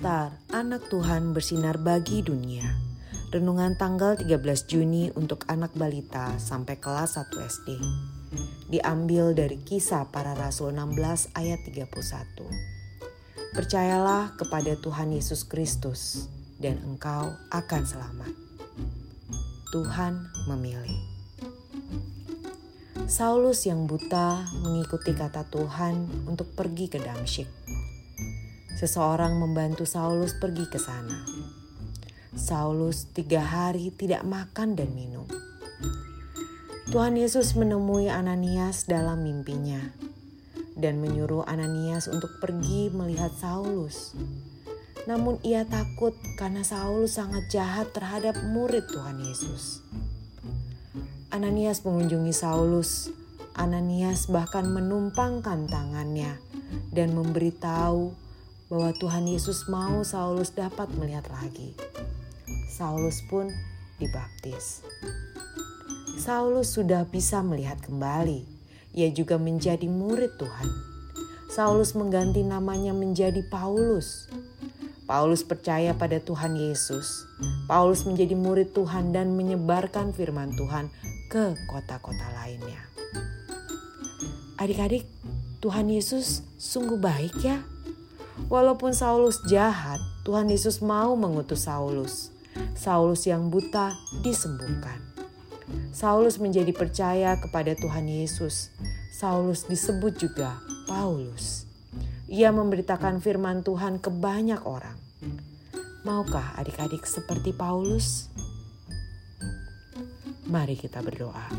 Star, anak Tuhan bersinar bagi dunia. Renungan tanggal 13 Juni untuk anak balita sampai kelas 1 SD. Diambil dari kisah para rasul 16 ayat 31. Percayalah kepada Tuhan Yesus Kristus dan engkau akan selamat. Tuhan memilih. Saulus yang buta mengikuti kata Tuhan untuk pergi ke Damsyik seseorang membantu Saulus pergi ke sana. Saulus tiga hari tidak makan dan minum. Tuhan Yesus menemui Ananias dalam mimpinya dan menyuruh Ananias untuk pergi melihat Saulus. Namun ia takut karena Saulus sangat jahat terhadap murid Tuhan Yesus. Ananias mengunjungi Saulus. Ananias bahkan menumpangkan tangannya dan memberitahu bahwa Tuhan Yesus mau Saulus dapat melihat lagi. Saulus pun dibaptis. Saulus sudah bisa melihat kembali. Ia juga menjadi murid Tuhan. Saulus mengganti namanya menjadi Paulus. Paulus percaya pada Tuhan Yesus. Paulus menjadi murid Tuhan dan menyebarkan firman Tuhan ke kota-kota lainnya. Adik-adik, Tuhan Yesus sungguh baik ya. Walaupun Saulus jahat, Tuhan Yesus mau mengutus Saulus. Saulus yang buta disembuhkan. Saulus menjadi percaya kepada Tuhan Yesus. Saulus disebut juga Paulus. Ia memberitakan firman Tuhan ke banyak orang. Maukah adik-adik seperti Paulus? Mari kita berdoa.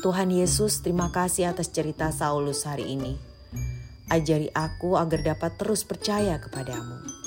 Tuhan Yesus, terima kasih atas cerita Saulus hari ini. Ajari aku agar dapat terus percaya kepadamu.